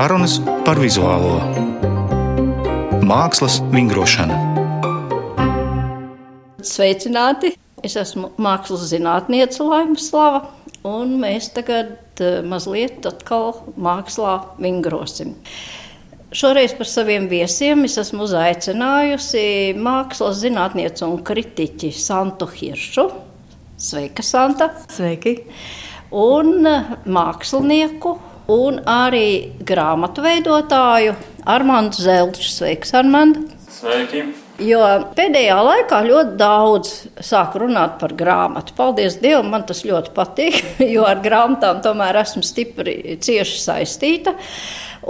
Sarunas par vizuālo mākslas vingrošanu. Sveicināti! Es esmu mākslas zinātniece Laima Slava, un mēs tagad eh, mazliet atkal mākslā vingrosim. Šoreiz par saviem viesiem es esmu uzaicinājusi mākslas zinātnieci un kritiķi Santu Hiršu. Sveika, Santa! Sveiki! Un mākslinieku, un arī grāmatu veidotāju Armānu Zelču. Sveiks, Armāns! Sveiki! Jo pēdējā laikā ļoti daudz sāk runāt par grāmatu. Paldies Dievam, man tas ļoti patīk, jo ar grāmatām tomēr esmu stipri cieši saistīta.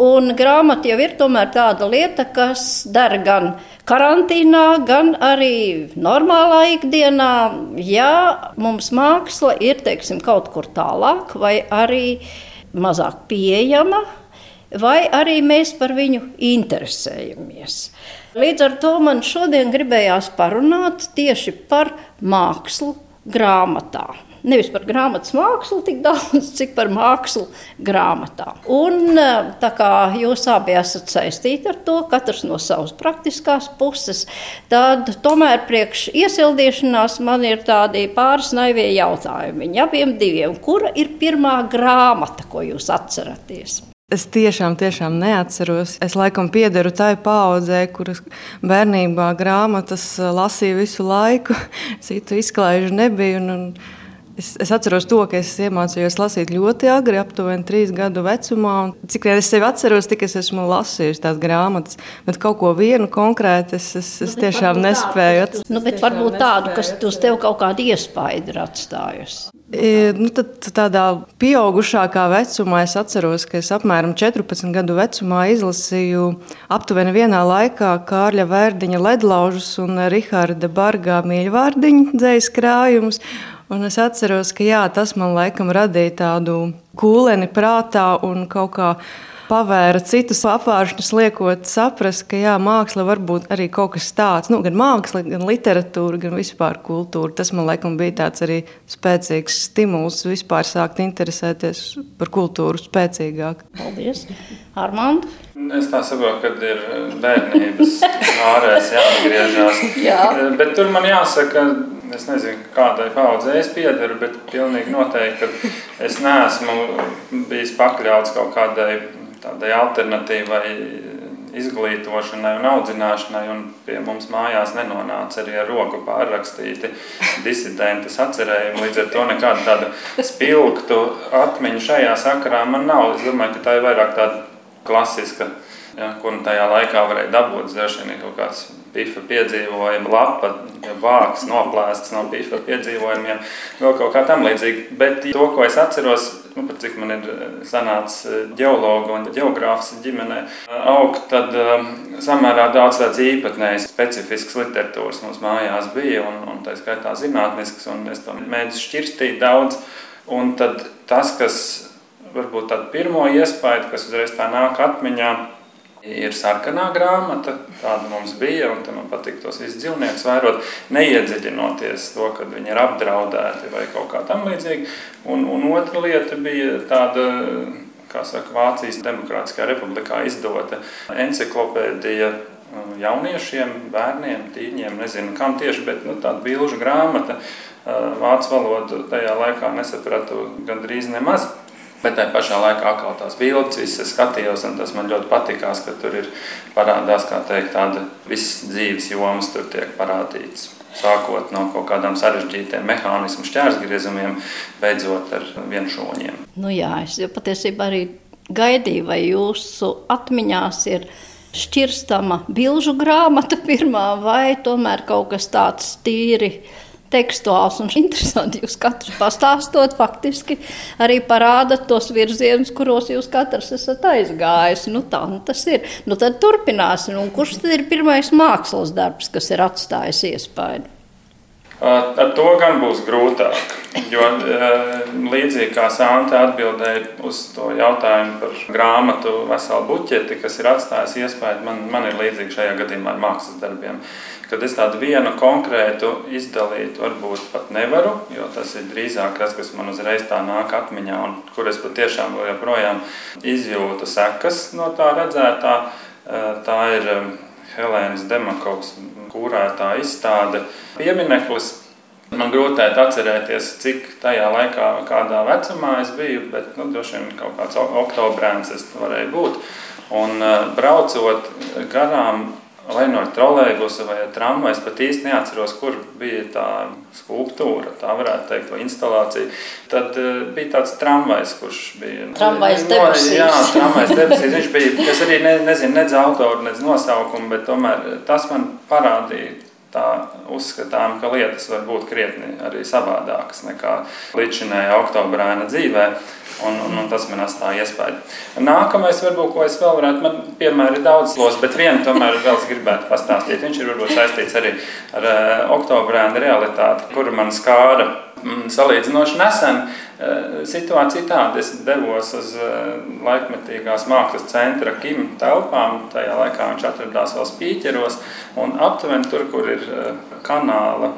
Un grāmata jau ir tāda lieta, kas dara gan karantīnā, gan arī normālā ikdienā. Ja mums māksla ir teiksim, kaut kur tālāk, vai arī mazāk pieejama, vai arī mēs par viņu interesējamies. Līdz ar to man šodien gribējās parunāt tieši par mākslu grāmatā. Nevis par grāmatas mākslu tik daudz, cik par mākslu grāmatā. Un eh, tā kā jūs abi esat saistīti ar to, katrs no savas praktiskās puses, tad tomēr priekš iesildīšanās man ir tādi pāris naivie jautājumi. Abiem diviem, kura ir pirmā grāmata, ko jūs atceraties? Es tiešām, tiešām neatceros. Es laikam piederu tai paudzei, kuras bērnībā grāmatas lasīju visu laiku. Citu izklaižu nebija. Un, un Es, es atceros to, ka es iemācījos lasīt ļoti agri, aptuveni trīs gadu vecumā. Cik vien es sevi atceros, tik es esmu lasījis tās grāmatas, bet kaut ko vienu konkrēti es, es, es nu, tiešām nespēju atcerēties. Nu, bet varbūt tādu, kas uz tevi kaut kādu iespaidu ir atstājusi. E, nu, tad, tādā pieaugušākā vecumā es atceros, ka es apmēram 14 gadu vecumā izlasīju aptuveni vienā laikā Kārļa Vērdiņa ledlaužus un Riharda Bargā mīļvārdiņu dzējas krājumus. Un es atceros, ka jā, tas man laikam radīja tādu kūleni prātā un kaut kā pavēra citus apvāršņus, liekot saprast, ka jā, māksla var būt arī kaut kas tāds, nu, gan māksla, gan literatūra, gan vispār kultūra. Tas man laikam bija tāds arī spēcīgs stimuls vispār sākt interesēties par kultūru spēcīgāk. Paldies! Armand! Es tā saprotu, ka ir bērnības ārēs jāatgriežas. Jā. Bet tur man jāsaka, Es nezinu, kādai paudzei es piedaru, bet pilnīgi noteikti, es neesmu bijis pakļauts kaut kādai tādai alternatīvai izglītošanai un audzināšanai, un pie mums mājās nenonāca arī ar roku pārrakstīti disidenti sacerējumi. Līdz ar to nekāda tāda spilgtu atmiņu šajā sakarā man nav. Es domāju, ka tā ir vairāk tāda klasiska, ja, ko tajā laikā varēja dabūt. Droši vien kaut kāds pifa piedzīvojuma lapa, vāks noplēsts no pifa piedzīvojumiem, vēl kaut kā tam līdzīga. Bet to, ko es atceros, nu, pat cik man ir sanācis ģeologu un geogrāfs ģimenē, augt, tad um, samērā daudz tāds īpatnējs, specifisks literatūras mums mājās bija, un, un tā skaitā zinātnisks, un es to mēģinu šķirstīt daudz. Un tad tas, kas varbūt tādu pirmo iespēju, kas uzreiz tā nāk atmiņā, Ir sarkanā grāmata, tāda mums bija, un man patīk tos visus dzīvniekus vērot, neiedziļinoties to, ka viņi ir apdraudēti vai kaut kā tam līdzīga. Un, un otra lieta bija tāda, kā saka, Vācijas Demokrātiskajā republikā izdota enciklopēdija uh, jauniešiem, bērniem, tīņiem, nezinu kam tieši, bet nu, tāda bilžu grāmata. Uh, vācu valodu tajā laikā nesapratu gandrīz nemaz. Bet tajā pašā laikā atkal tās bildes, visas skatījos, un tas man ļoti patīkās, ka tur ir parādās, kā teikt, tāda visas dzīves jomas tur tiek parādīts. Sākot no kaut kādām sarežģītiem mehānismu šķērsgriezumiem, beidzot ar vienšūņiem. Nu jā, es patiesībā arī gaidīju, vai jūsu atmiņās ir šķirstama bilžu grāmata pirmā, vai tomēr kaut kas tāds tīri tekstuāls un interesanti. Jūs katrs pastāstot, faktiski arī parādat tos virzienus, kuros jūs katrs esat aizgājis. Nu, tā nu, tas ir. Nu, tad turpināsim. Un kurš tad ir pirmais mākslas darbs, kas ir atstājis iespaidu? Ar to gan būs grūtāk. Jo līdzīgi kā Santa atbildēja uz to jautājumu par grāmatu veselu buķeti, kas ir atstājis iespēju, man, man ir līdzīgi šajā gadījumā ar mākslas darbiem Tad es tādu vienu konkrētu izdalīt varbūt pat nevaru, jo tas ir drīzāk tas, kas man uzreiz tā nāk atmiņā un kur es patiešām joprojām izjūtu sekas no tā redzētā. Tā ir Helēnas Demakovs kūrētā izstāde piemineklis Man grūti atcerēties, cik tajā laikā, kādā vecumā es biju, bet nu, droši vien kaut kāds oktobrēns es varēju būt. Un uh, braucot garām, vai no trolēļbusa vai tramvajas, pat īsti neatceros, kur bija tā skulptūra, tā varētu teikt, vai instalācija. Tad uh, bija tāds tramvajs, kurš bija. Tramvajs debesīs. Jā, tramvajs debesīs. Viņš bija, es arī ne, nezinu, nedz autoru, nedz nosaukumu, bet tomēr tas man parādīja tā uzskatām, ka lietas var būt krietni arī savādākas nekā līdzinējā oktobrāna dzīvē. Un, un, un tas man atstāja iespēju. Nākamais, varbūt, ko es vēl varētu, man piemēram ir daudz los, bet vienu tomēr vēl es gribētu pastāstīt. Viņš ir varbūt saistīts arī ar uh, oktobrēna realitāti, kura man skāra salīdzinoši nesen. Uh, situācija tāda, es devos uz uh, laikmetīgās mākslas centra Kim telpām, tajā laikā viņš atradās vēl spīķeros, un aptuveni tur, kur ir uh, kanāla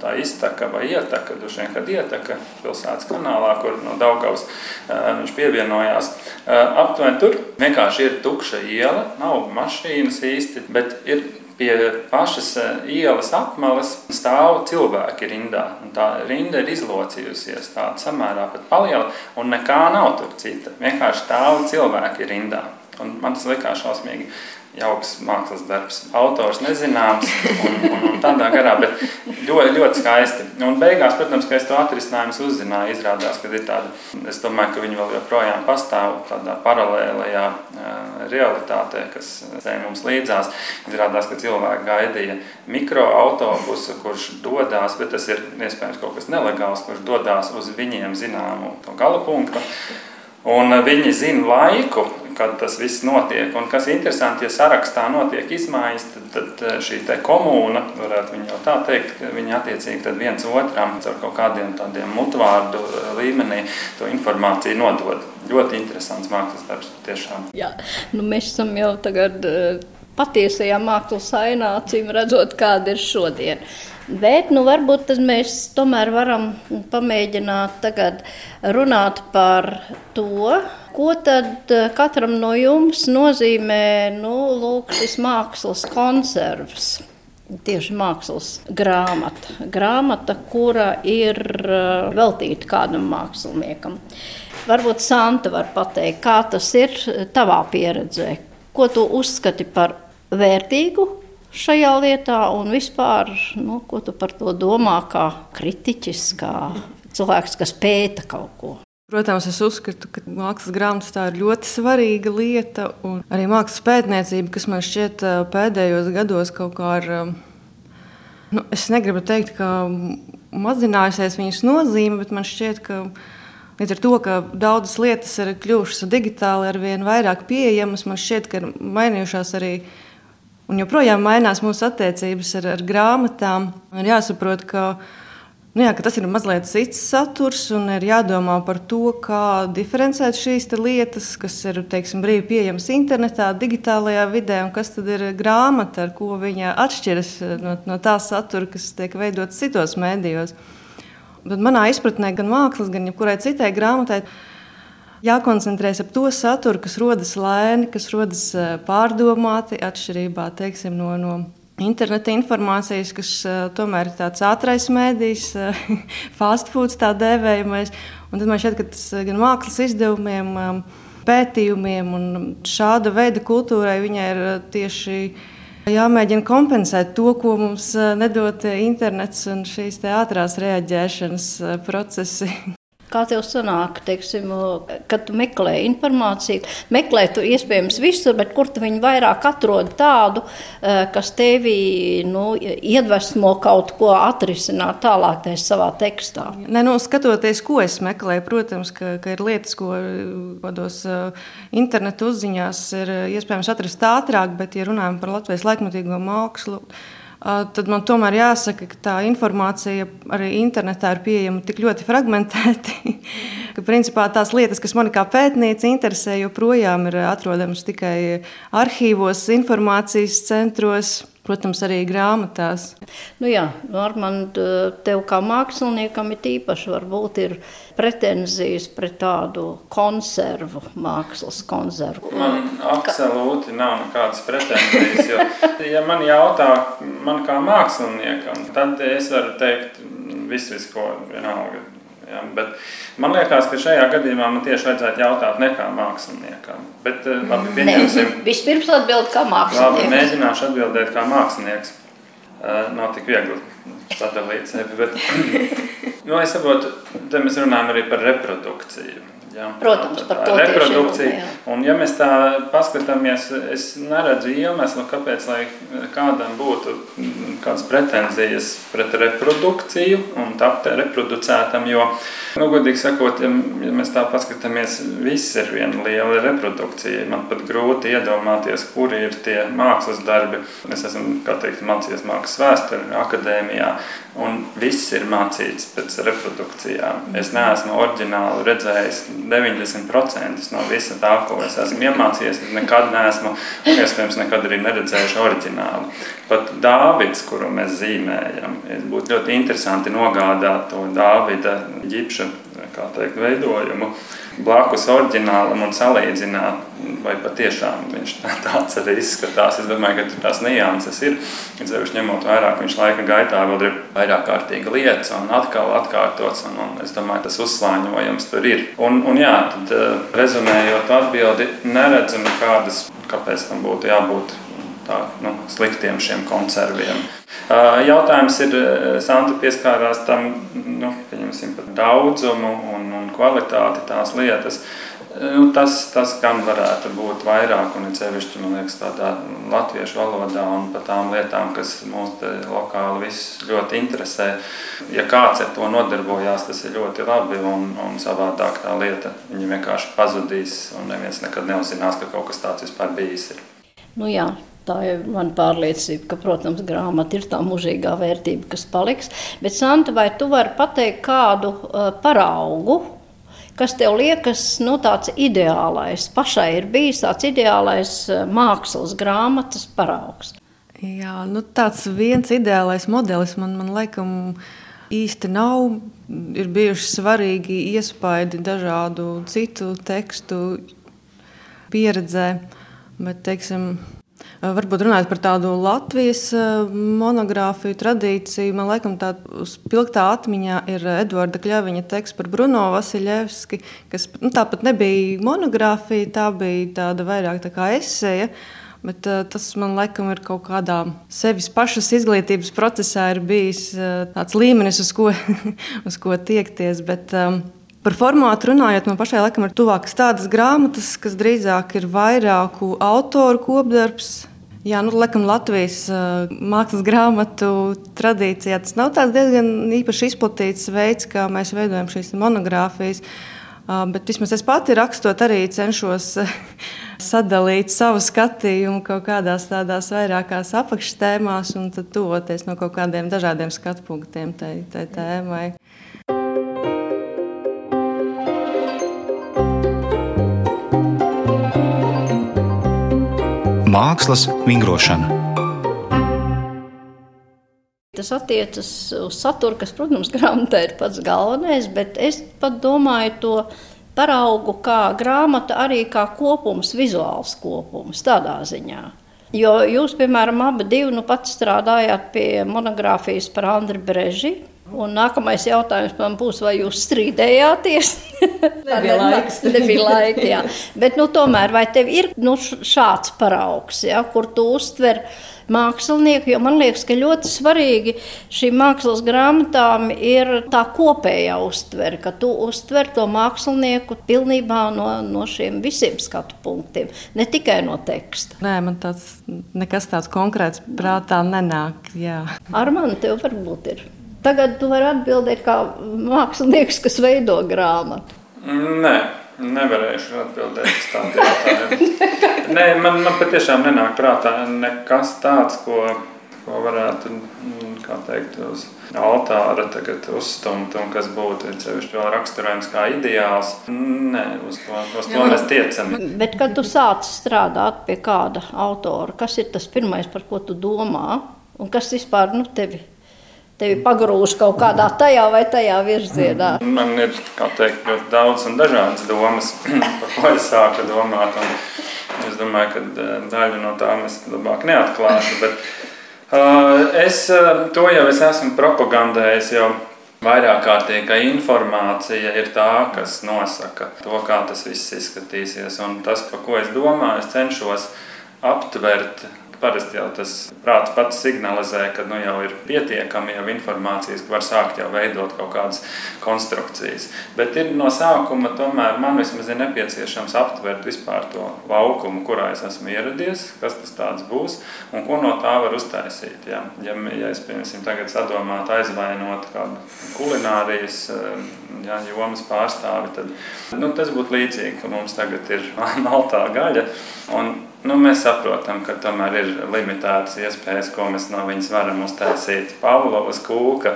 tā iztaka vai ietaka, duši vien, kad ietaka pilsētas kanālā, kur no Daugavas viņš pievienojās. Aptuveni tur vienkārši ir tukša iela, nav mašīnas īsti, bet ir pie pašas ielas apmales stāv cilvēki rindā. Tā rinda ir izlocījusies tāda samērā pat paliela, un nekā nav tur cita. Vienkārši stāv cilvēki rindā. Un man tas likās šausmīgi jauks mākslas darbs. Autors nezināms un, un, un tādā garā, bet ļoti, ļoti skaisti. Un beigās, protams, ka es to atrisinājumu uzzināju, izrādās, ka ir tāda, es domāju, ka viņi vēl joprojām pastāv tādā paralēlajā realitātē, kas sēž mums līdzās. Izrādās, ka cilvēki gaidīja mikroautobusu, kurš dodas, bet tas ir iespējams kaut kas nelegāls, kurš dodas uz viņiem zināmu gala punktu. Un viņi zina laiku, kad tas viss notiek. Un kas interesanti, ja sarakstā notiek izmaiņas, tad, tad eh, šī komūna, varētu viņi jau tā teikt, viņi attiecīgi viens otram ar kaut kādiem tādiem mutvārdu eh, līmenī to informāciju nodod. Ļoti interesants mākslas darbs tiešām. Jā, nu mēs esam jau tagad eh, patiesajā mākslas ainā, acīm redzot, kāda ir šodien. Bet nu, varbūt mēs tomēr varam pamēģināt tagad runāt par to, ko tad eh, katram no jums nozīmē nu, lūk, šis mākslas konservs. Tieši mākslas grāmata. Grāmata, kura ir eh, veltīta kādam māksliniekam. Varbūt Santa var pateikt, kā tas ir tavā pieredzē. Ko tu uzskati par vērtīgu šajā lietā, un vispār, nu, ko tu par to domā, kā kritiķis, kā cilvēks, kas pēta kaut ko. Protams, es uzskatu, ka mākslas grāmatas tā ir ļoti svarīga lieta, arī mākslas pētniecība, kas man šķiet pēdējos gados kaut kā ir. Nu, es negribu teikt, ka mazinājusies viņas nozīme, bet man šķiet, ka līdz ar to, ka daudzas lietas ir kļuvušas digitāli ar vien vairāk pieejamas, man šķiet, ka ir mainījušās arī Un joprojām mainās mūsu attiecības ar, ar grāmatām. Ir jāsaprot, ka, nu jā, tas ir mazliet cits saturs un ir jādomā par to, kā diferencēt šīs lietas, kas ir teiksim, brīvi pieejamas internetā, digitālajā vidē, un kas ir grāmata, ar ko viņa atšķiras no, no tā satura, kas tiek veidots citos mēdījos. Bet manā izpratnē gan mākslas, gan jebkurai citai grāmatai Jākoncentrējas ap to saturu, kas rodas lēni, kas rodas eh, pārdomāti, atšķirībā teiksim, no, no interneta informācijas, kas uh, tomēr ir tāds ātrais mēdījis, uh, fast food tā dēvējamais. Un tad man šķiet, ka tas gan mākslas izdevumiem, um, pētījumiem un šāda veida kultūrai viņai ir tieši jāmēģina kompensēt to, ko mums nedod internets un šīs ātrās reaģēšanas procesi. Kā tev sanāk, teiksim, kad tu meklē informāciju, meklē tu iespējams visur, bet kur tu viņu vairāk atrod tādu, eh, kas tevi nu, iedvesmo kaut ko atrisināt tālāk tajā savā tekstā? Ne, nu, skatoties, ko es meklēju, protams, ka, ka ir lietas, ko vados eh, internetu uzziņās ir iespējams atrast ātrāk, bet, ja runājam par Latvijas laikmatīgo mākslu, tad man tomēr jāsaka, ka tā informācija arī internetā ir pieejama tik ļoti fragmentēti, ka principā tās lietas, kas man kā pētniece interesē, joprojām ir atrodamas tikai arhīvos, informācijas centros. protams, arī grāmatās. Nu jā, Armand, tev kā māksliniekam ir īpaši varbūt ir pretenzijas pret tādu konservu, mākslas konservu. Man absolūti nav nekādas pretenzijas, jo, ja man jautā, man kā māksliniekam, tad es varu teikt visu, visu ko vienalga. Ja, bet man liekas, ka šajā gadījumā man tieši vajadzētu jautāt ne kā māksliniekam. Bet, labi, pieņemsim. Ne, vispirms atbild kā mākslinieks. Labi, mēģināšu atbildēt kā mākslinieks. Uh, nav tik viegli sadalīt sevi. Bet, nu, es saprotu, te mēs runājam arī par reprodukciju. Ja? Protams, par to reprodukciju. Runa, un, ja mēs tā paskatāmies, es neredzu iemeslu, kāpēc kādam būtu kādas pretenzijas pret reprodukciju un tapt reproducētam. Jo, nu, godīgi sakot, ja, ja mēs tā paskatāmies, viss ir viena liela reprodukcija. Man pat grūti iedomāties, kuri ir tie mākslas darbi. Es esmu teikt, mācījies mākslas vēsturē, akadēmijā. Un viss ir mācīts pēc reprodukcijām. Es neesmu oriģināli redzējis 90% no visa tā, ko es esmu iemācījies. Es nekad neesmu, iespējams, nekad arī neredzējuši oriģinālu. Pat Dāvids, kuru mēs zīmējam, būtu ļoti interesanti nogādāt to Dāvida ģipša teikt, veidojumu blakus oriģinālam un salīdzināt, vai patiešām viņš tāds arī izskatās. Es domāju, ka tās nianses ir. Ceļš ņemot vērā, ka viņš laika gaitā vēl ir vairāk kārtīgi lietas un atkal atkārtots. Un, un es domāju, tas uzslāņojums tur ir. Un, un jā, tad eh, rezumējot atbildi, neredzu nekādas, kāpēc tam būtu jābūt tā, nu, sliktiem šiem konserviem. Jautājums ir, Santa pieskārās tam nu, daudzumu un kvalitāti tās lietas. Nu, tas, tas gan varētu būt vairāk, un ceļšķi, man liekas, tādā latviešu valodā un par tām lietām, kas mums lokāli ļoti interesē. Ja kāds ar to nodarbojās, tas ir ļoti labi, un, un savādāk tā lieta vienkārši pazudīs, un neviens nekad neuzzinās, ka kaut kas tāds vispār bijis. Ir. Nu jā, Tā ir mana pārliecība, ka, protams, grāmata ir tā mūžīgā vērtība, kas paliks. Bet, Santa, vai tu vari pateikt kādu uh, paraugu, kas tev liekas nu, tāds ideālais? Pašai ir bijis tāds ideālais uh, mākslas grāmatas paraugs. Jā, nu, tāds viens ideālais modelis man, man laikam īsti nav. Ir bijuši svarīgi iespaidi dažādu citu tekstu pieredzē, bet, teiksim, Eh, varbūt runājot par tādu Latvijas eh, monogrāfiju tradīciju, man liekas, tāda spilgtā atmiņā ir Edvarda Kļaviņa teksts par Bruno Vasiljevski, kas nu, tāpat nebija monogrāfija, tā bija tāda vairāk tā kā esēja. Bet, uh, tas man liekas, ir kaut kādā sevis pašas izglītības procesā, ir bijis uh, tāds līmenis, uz ko, uz ko tiekties. Bet, um, Par formātu runājot, man pašai laikam ir tuvākas tādas grāmatas, kas drīzāk ir vairāku autoru kopdarbs. Jā, nu, laikam Latvijas uh, mākslas grāmatu tradīcijā tas nav tāds diezgan īpaši izplatīts veids, kā mēs veidojam šīs monogrāfijas. Uh, bet vismaz es pati rakstot, arī cenšos uh, sadalīt savu skatījumu kaut kādās tādās vairākās apakštēmās un tad tuvoties no kaut kādiem dažādiem skatu punktiem tai, tai tēmai. Mākslas vingrošana. Tas attiecas uz saturu, kas, protams, grāmatā ir pats galvenais, bet es pat domāju to paraugu kā grāmata, arī kā kopums, vizuāls kopums, tādā ziņā. Jo jūs, piemēram, abi divi nu pat strādājāt pie monogrāfijas par Andriu Breži. Un nākamais jautājums man būs, vai jūs strīdējāties? Nebija laiks. Nebija laika, jā. Bet, nu, tomēr, vai tev ir nu, šāds paraugs, ja, kur tu uztver mākslinieku? Jo man liekas, ka ļoti svarīgi šīm mākslas grāmatām ir tā kopējā uztvere, ka tu uztver to mākslinieku pilnībā no, no šiem visiem skatu punktiem, ne tikai no teksta. Nē, man tāds nekas tāds konkrēts prātā nenāk. Jā. Ar mani tev varbūt ir. Tagad tu vari atbildēt kā mākslinieks, kas veido grāmatu. Nē, nevarēšu atbildēt uz tādu jautājumu. Nē, man, man patiešām nenāk prātā nekas tāds, ko, ko varētu mm, teikt, uz altāra uzstumt, un kas būtu sevišķi vēl raksturojams kā ideāls. Nē, uz to, uz to mēs tiecam. Bet, kad tu sāc strādāt pie kāda autora, kas ir tas pirmais, par ko tu domā, un kas vispār nu, tevi? Tevi pagrūž kaut kādā tajā vai tajā virzienā. Man ir teikt, ļoti daudz un dažādas domas, par ko es sāku domāt. Es domāju, ka eh, daļu no tām es labāk neatklāšu. Bet, Uh, es uh, to jau es esmu propagandējis jau vairāk kārtīgi, ka informācija ir tā, kas nosaka to, kā tas viss izskatīsies. Un tas, par ko es domāju, es cenšos aptvert Parasti jau tas prāts pats signalizē, ka nu, jau ir pietiekami jau informācijas, ka var sākt jau veidot kaut kādas konstrukcijas. Bet ir no sākuma tomēr man vismaz ir nepieciešams aptvert vispār to laukumu, kurā es esmu ieradies, kas tas būs un ko no tā var uztaisīt. Ja, ja, ja es piemēram tagad sadomātu aizvainot kādu kulinārijas ja, jomas pārstāvi, tad nu, tas būtu līdzīgi, ka mums tagad ir maltā gaļa. Un Nu, mēs saprotam, ka tomēr ir limitētas iespējas, ko mēs no viņas varam uztaisīt. Pavlovas kūka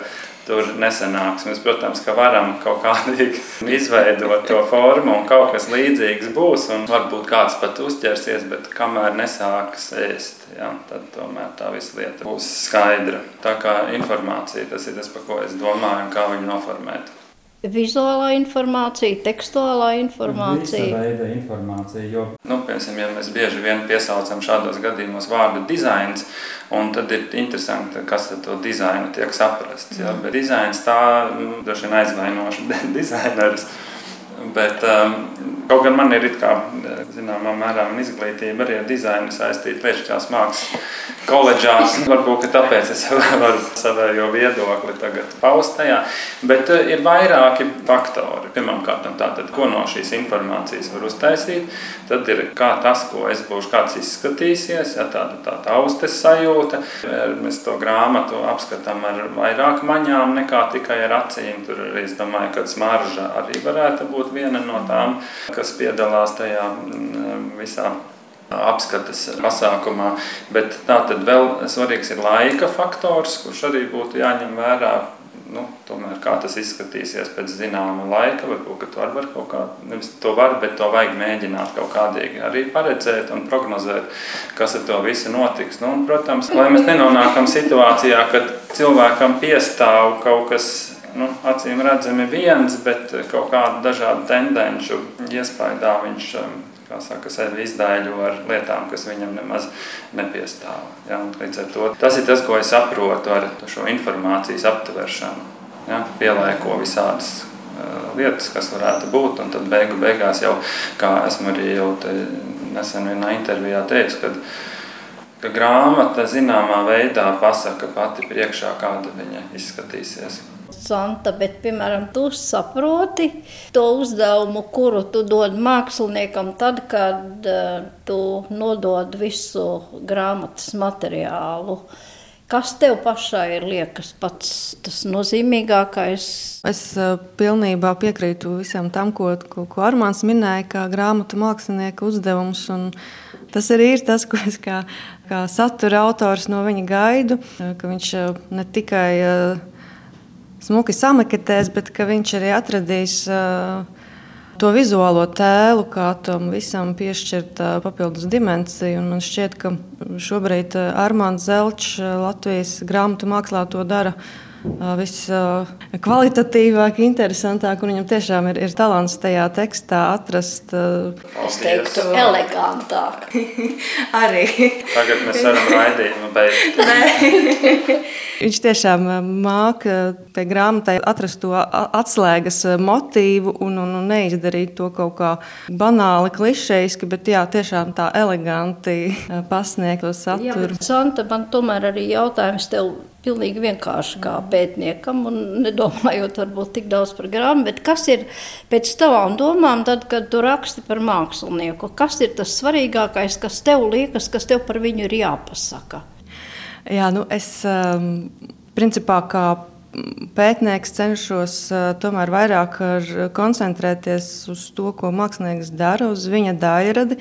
tur nesanāks. Mēs, protams, ka varam kaut kādīgi izveidot to formu, un kaut kas līdzīgs būs. Varbūt kāds pat uzķersies, bet kamēr nesāks ēst, ja, tad tomēr tā visa lieta būs skaidra. Tā kā informācija tas ir tas, par ko es domāju, un kā viņu noformēt vizuālā informācija, tekstuālā informācija. Visa veida informācija. Jo, nu, piemēram, ja mēs bieži vien piesaucam šādos gadījumos vārdu dizains, un tad ir interesanti, kas ar to dizainu tiek saprasts. Ja? Bet dizains tā, nu, droši vien aizvainoši dizaineris. Bet, um, kaut gan man ir kā, zināmā mērā izglītība arī ar dizainu saistīta lietušķās mākslas koledžās. Varbūt tāpēc es varu savējo viedokli tagad paust tajā. Bet uh, ir vairāki faktori. Pirmkārt, tātad, ko no šīs informācijas var uztaisīt. Tad ir kā tas, ko es būšu, kāds izskatīsies, ja tāda tā taustes sajūta. Mēs to grāmatu apskatām ar vairāk maņām nekā tikai ar acīm. Tur arī es domāju, ka smarža arī varētu būt viena no tām, kas piedalās tajā mm, visā apskates pasākumā. Bet tā tad vēl svarīgs ir laika faktors, kurš arī būtu jāņem vērā. Nu, tomēr kā tas izskatīsies pēc zināma laika, varbūt to var kaut kā, nevis to var, bet to vajag mēģināt kaut kādīgi arī paredzēt un prognozēt, kas ar to visu notiks. Nu, un, protams, lai mēs nenonākam situācijā, kad cilvēkam piestāv kaut kas nu, acīm redzami viens, bet kaut kādu dažādu tendenci iespējā viņš um, saka, sevi izdēļo ar lietām, kas viņam nemaz nepiestāv. Ja? Līdz ar to tas ir tas, ko es saprotu ar šo informācijas aptveršanu. Ja? Pielēko visādas uh, lietas, kas varētu būt, un tad beigu beigās jau, kā esmu arī jau nesen vienā intervijā teicis, ka grāmata zināmā veidā pasaka pati priekšā, kāda viņa izskatīsies interesanta, bet, piemēram, tu saproti to uzdevumu, kuru tu dod māksliniekam, tad, kad uh, tu nodod visu grāmatas materiālu. Kas tev pašai ir liekas pats tas nozīmīgākais? Es uh, pilnībā piekrītu visam tam, ko, ko, ko Armāns minēja, kā grāmatu mākslinieka uzdevums. Tas arī ir tas, ko es kā, kā satura autors no viņa gaidu, ka viņš ne tikai uh, smuki samaketēs, bet ka viņš arī atradīs to vizuālo tēlu, kā tam visam piešķirt papildus dimensiju. Un man šķiet, ka šobrīd Armāns Zelčs Latvijas grāmatu mākslā to dara viskvalitatīvāk, interesantāk. Viņam tiešām ir, ir talants tajā tekstā atrast. Es teiktu, elegantāk. Arī. Tagad mēs varam raidījumu beigt. Viņš tiešām māca pie grāmatai atrast to atslēgas motīvu un, un, un neizdarīt to kaut kā banāli, klišejiski, bet jā, tiešām tā eleganti pasniegt to saturu. Jā, Santa, man tomēr arī jautājums tev pilnīgi vienkārši kā pētniekam, un nedomājot varbūt tik daudz par grāmatu, bet kas ir pēc tavām domām, tad, kad tu raksti par mākslinieku, kas ir tas svarīgākais, kas tev liekas, kas tev par viņu ir jāpasaka? Jā, nu es um, principā kā pētnieks cenšos uh, tomēr vairāk koncentrēties uz to, ko mākslinieks dara, uz viņa daļradi.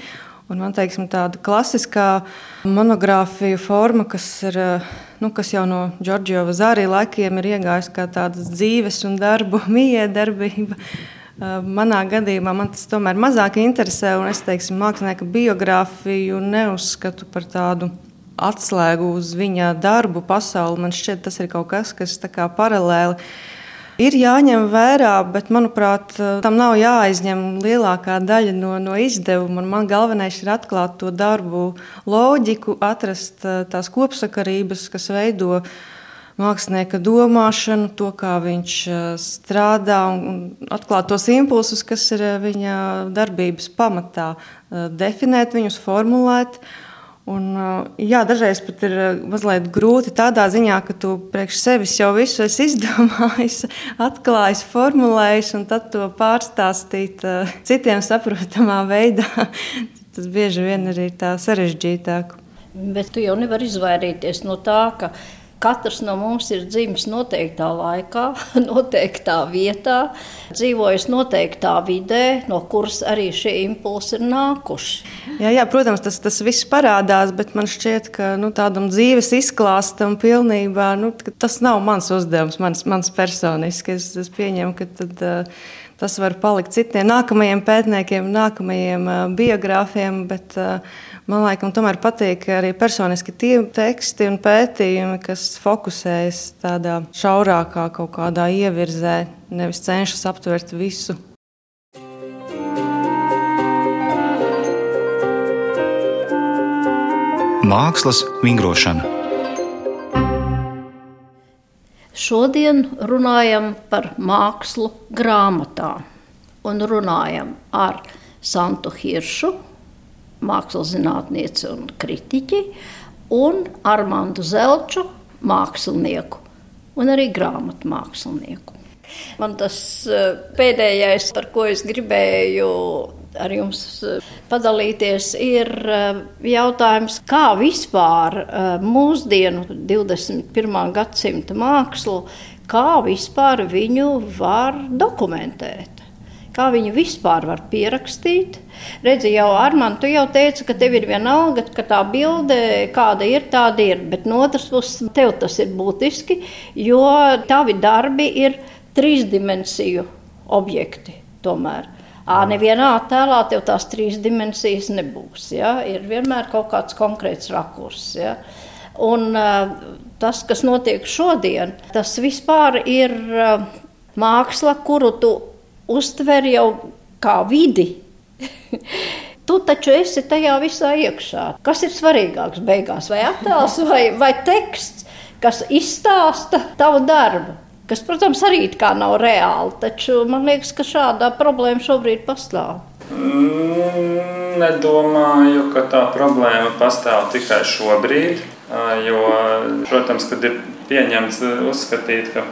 Un man teiksim, tāda klasiskā monogrāfija forma, kas ir uh, nu, kas jau no Džordžova Zārija laikiem ir iegājis kā tādas dzīves un darbu miedarbība. Manā gadījumā man tas tomēr mazāk interesē, un es teiksim, mākslinieka biogrāfiju neuzskatu par tādu atslēgu uz viņa darbu pasauli. Man šķiet, tas ir kaut kas, kas paralēli ir jāņem vērā, bet manuprāt, tam nav jāaizņem lielākā daļa no, no izdevuma. Man galvenais ir atklāt to darbu loģiku, atrast tās kopsakarības, kas veido mākslinieka domāšanu, to, kā viņš strādā, un atklāt tos impulsus, kas ir viņa darbības pamatā, definēt viņus, formulēt. Un, jā, dažreiz pat ir mazliet grūti tādā ziņā, ka tu priekš sevis jau visu esi izdomājis, atklājis, formulējis, un tad to pārstāstīt citiem saprotamā veidā. Tas bieži vien arī ir tā sarežģītāk. Bet tu jau nevari izvairīties no tā, ka Katrs no mums ir dzimis noteiktā laikā, noteiktā vietā, dzīvojis noteiktā vidē, no kuras arī šie impulsi ir nākuši. Jā, jā, protams, tas, tas viss parādās, bet man šķiet, ka nu, tādam dzīves izklāstam pilnībā nu, tas nav mans uzdevums, mans, mans personiski. Es, es pieņemu, ka tad, uh, tas var palikt citiem nākamajiem pētniekiem, nākamajiem uh, biogrāfiem. Bet, uh, Man laikam tomēr patīk arī personiski tie teksti un pētījumi, kas fokusējas tādā šaurākā kaut kādā ievirzē, nevis cenšas aptvert visu. Mākslas vingrošana. Šodien runājam par mākslu grāmatā un runājam ar Santu Hiršu, mākslas zinātnieci un kritiķi, un Armānu Zelču, mākslinieku un arī grāmatu mākslinieku. Man tas eh, pēdējais, par ko es gribēju ar jums eh, padalīties, ir eh, jautājums, kā vispār mūsdienu 21. gadsimta mākslu, kā vispār viņu var dokumentēt kā viņu vispār var pierakstīt. Redzi, jau Armand, tu jau teici, ka tev ir vienalga, ka tā bilde, kāda ir, tāda ir. Bet no otras puses, tev tas ir būtiski, jo tavi darbi ir trīsdimensiju objekti tomēr. À, nevienā attēlā tev tās trīs dimensijas nebūs. Ja? Ir vienmēr kaut kāds konkrēts rakurs. Ja? Un tas, kas notiek šodien, tas vispār ir māksla, kuru tu uztver jau kā vidi. Tu taču esi tajā visā iekšā. Kas ir svarīgāks beigās? Vai attēls vai, vai teksts, kas izstāsta tavu darbu? Kas, protams, arī nav reāli, taču man liekas, ka šāda problēma šobrīd pastāv. Mm, nedomāju, ka tā problēma pastāv tikai šobrīd. Jo, protams, kad ir pieņemts uzskatīt, ka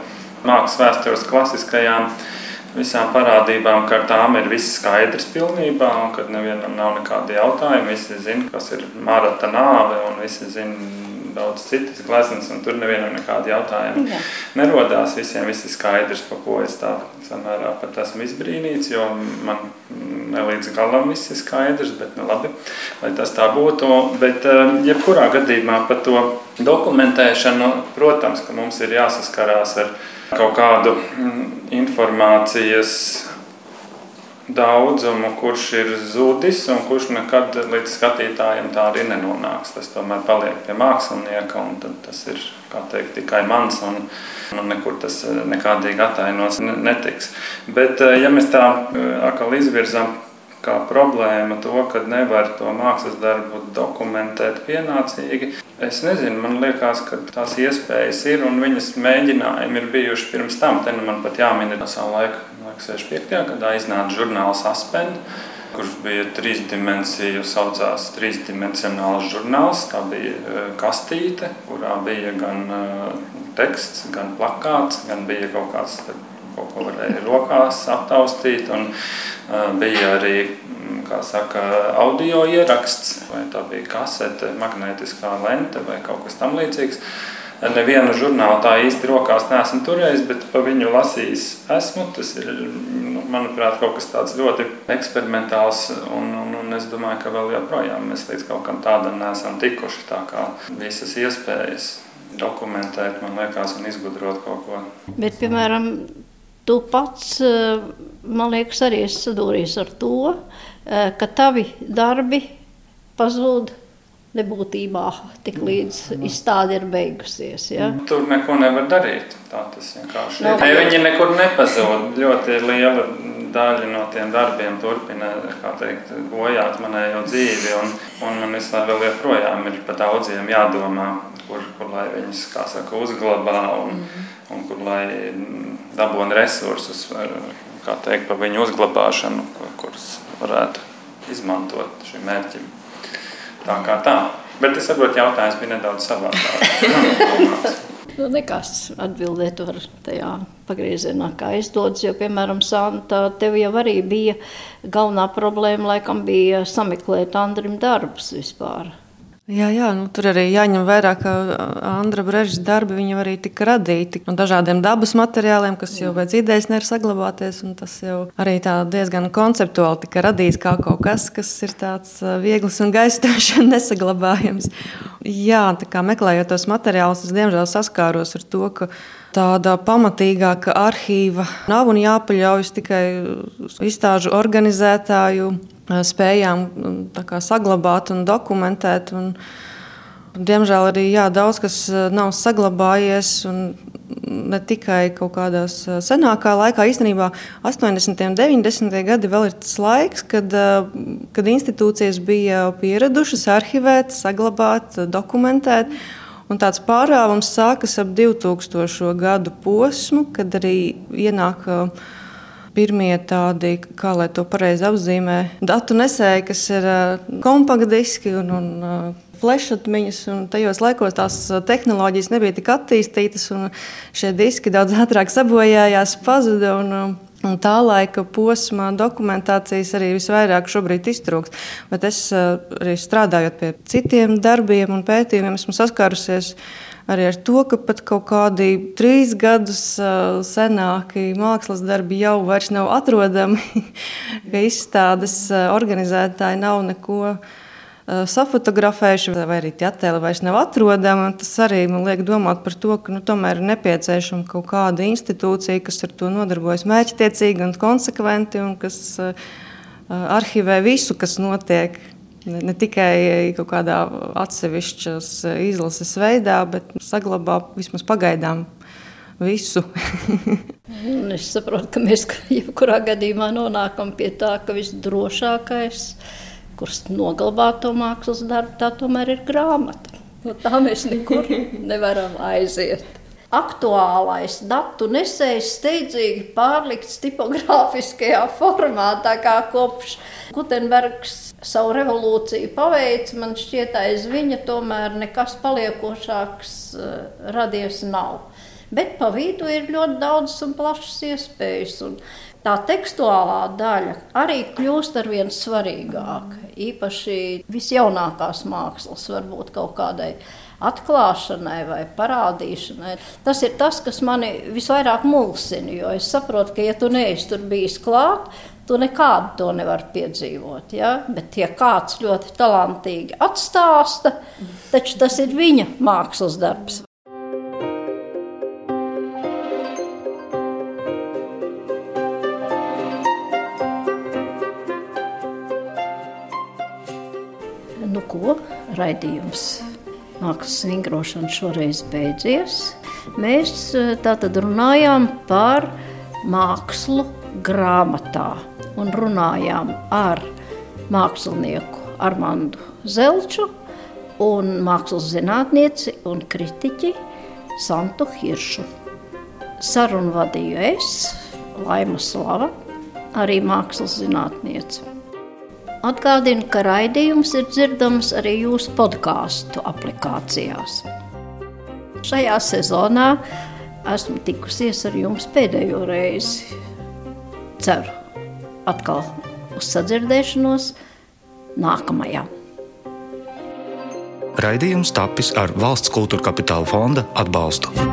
mākslas vēstures klasiskajām visām parādībām, ka ar tām ir viss skaidrs pilnībā, un ka nevienam nav nekādi jautājumi. Visi zina, kas ir marata nāve, un visi zina daudz citas gleznas, un tur nevienam nekādi jautājumi Jā. nerodās. Visiem viss ir skaidrs, pa ko es tā samērā pat esmu izbrīnīts, jo man ne līdz galam viss ir skaidrs, bet nu labi, lai tas tā būtu. Bet eh, jebkurā gadījumā par to dokumentēšanu, protams, ka mums ir jāsaskarās ar kaut kādu mm, informācijas daudzumu, kurš ir zudis un kurš nekad līdz skatītājiem tā arī nenonāks. Tas tomēr paliek pie mākslinieka, un tas ir teikt, tikai mans, un, un nekur tas eh, nekādīgi attainos netiks. Bet, eh, ja mēs tā eh, atkal izvirzām kā problēma to, ka nevar to mākslas darbu dokumentēt pienācīgi. Es nezinu, man liekas, ka tās iespējas ir un viņas mēģinājumi ir bijuši pirms tam. Te nu man pat jāmin no savu laiku, 65. gadā iznāca žurnāls Aspen. Kurš bija trīs dimensiju, saucās trīsdimensionāls žurnāls. Tā bija e, kastīte, kurā bija gan e, teksts, gan plakāts, gan bija kaut kāds ko varēja rokās aptaustīt. Un, bija arī mm, saka, audio ieraksts, vai tā bija kasete, magnētiskā lente vai kaut kas tamlīdzīgs. Nevienu žurnālu tā īsti rokās neesmu turējis, bet par viņu lasījis esmu. Tas ir, nu, manuprāt, kaut kas tāds ļoti eksperimentāls. Un, un, un es domāju, ka vēl joprojām mēs līdz kaut kam tādam neesam tikuši. Tā kā visas iespējas dokumentēt, man liekas, un izgudrot kaut ko. Bet, piemēram, tu pats, man liekas, arī esi sadūries ar to, ka tavi darbi pazūd nebūtībā tik līdz izstāde ir beigusies. Ja? Tur neko nevar darīt. Tā tas vienkārši ir. Ne, viņi nekur nepazūd. Ļoti liela daļa no tiem darbiem turpina teikt, bojāt manējo dzīvi. Un, un man vēl joprojām ir pa daudziem jādomā, kur, kur lai viņus saka, uzglabā un, mm. un kur lai dabūna resursus teikt, par viņu uzglabāšanu, kurus varētu izmantot šim mērķim. Tā kā tā. Bet es saprotu, jautājums bija nedaudz savādāks. Nu, nekas atbildēt var tajā pagriezienā, kā izdodas. Jo, piemēram, Santa, tev jau arī bija galvenā problēma, laikam, bija sameklēt Andrim darbus vispār. Jā, jā nu, tur arī jāņem vērā, ka Andra Brežas darbi arī tika radīti no dažādiem dabas materiāliem, kas jau pēc idejas nevar saglabāties. Tas jau arī diezgan konceptuāli tika radīts kā kaut kas, kas ir tāds viegls un gaistāšs un nesaglabājams. Jā, tā kā meklējot tos materiālus, es diemžēl saskāros ar to, ka tāda pamatīgāka arhīva nav un jāpaļaujas tikai uz izstāžu organizētāju spējām kā, saglabāt un dokumentēt. Un, Diemžēl arī jā, daudz kas nav saglabājies. Ne tikai kaut kādās senākā laikā, īstenībā 80. un 90. gadi vēl ir tas laiks, kad, kad institūcijas bija pieradušas arhivēt, saglabāt, dokumentēt. Un tāds pārāvums sākas ap 2000. gadu posmu, kad arī ienāk pirmie tādi, kā lai to pareizi apzīmē, datu nesēji, kas ir kompaktdiski un, un flešatmiņas. Tajos laikos tās tehnoloģijas nebija tik attīstītas, un šie diski daudz ātrāk sabojājās, pazuda. Un, Un tā laika posma dokumentācijas arī visvairāk šobrīd iztrūkst. Bet es arī strādājot pie citiem darbiem un pētījumiem, esmu saskārusies ar arī ar to, ka pat kaut kādi trīs gadus senāki mākslas darbi jau nav atrodami, ka izstādes organizētāji nav neko safotografējuši, vai arī tie attēli vairs nav atrodami. Tas arī man liek domāt par to, ka nu, tomēr ir nepieciešama kaut kāda institūcija, kas ar to nodarbojas mērķtiecīgi un konsekventi un kas arhivē visu, kas notiek Ne, ne tikai kaut kādā atsevišķas izlases veidā, bet saglabā vismaz pagaidām visu. es saprotu, ka mēs jebkurā gadījumā nonākam pie tā, ka visdrošākais, kurš noglabā to mākslas darbu, tā tomēr ir grāmata. No tā mēs nekur nevaram aiziet aktuālais datu nesējs steidzīgi pārlikts tipogrāfiskajā formātā, kā kopš Gutenbergs savu revolūciju paveica. Man šķiet, aiz viņa tomēr nekas paliekošāks uh, radies nav. Bet pa vidu ir ļoti daudz un plašas iespējas. Un tā tekstuālā daļa arī kļūst ar vien svarīgāka. Īpaši visjaunākās mākslas, varbūt kaut kādai atklāšanai vai parādīšanai. Tas ir tas, kas mani visvairāk mulsina. Jo es saprotu, ka, ja tu neesi tur bijis klāt, tu nekādu to nevari piedzīvot. Ja? Bet, ja kāds ļoti talantīgi atstāsta, taču tas ir viņa mākslas darbs. Nu, ko raidījums mākslas vingrošana šoreiz beidzies. Mēs eh, tātad runājām par mākslu grāmatā un runājām ar mākslinieku Armandu Zelču un mākslas zinātnieci un kritiķi Santu Hiršu. Sarunu vadīju es, Laima Slava, arī mākslas zinātniece. Atgādinu, ka raidījums ir dzirdams arī jūsu podkāstu aplikācijās. Šajā sezonā esmu tikusies ar jums pēdējo reizi. Ceru, atkal uz sadzirdēšanos nākamajā. Raidījums tapis ar valsts kultūra kapitāla fonda atbalstu.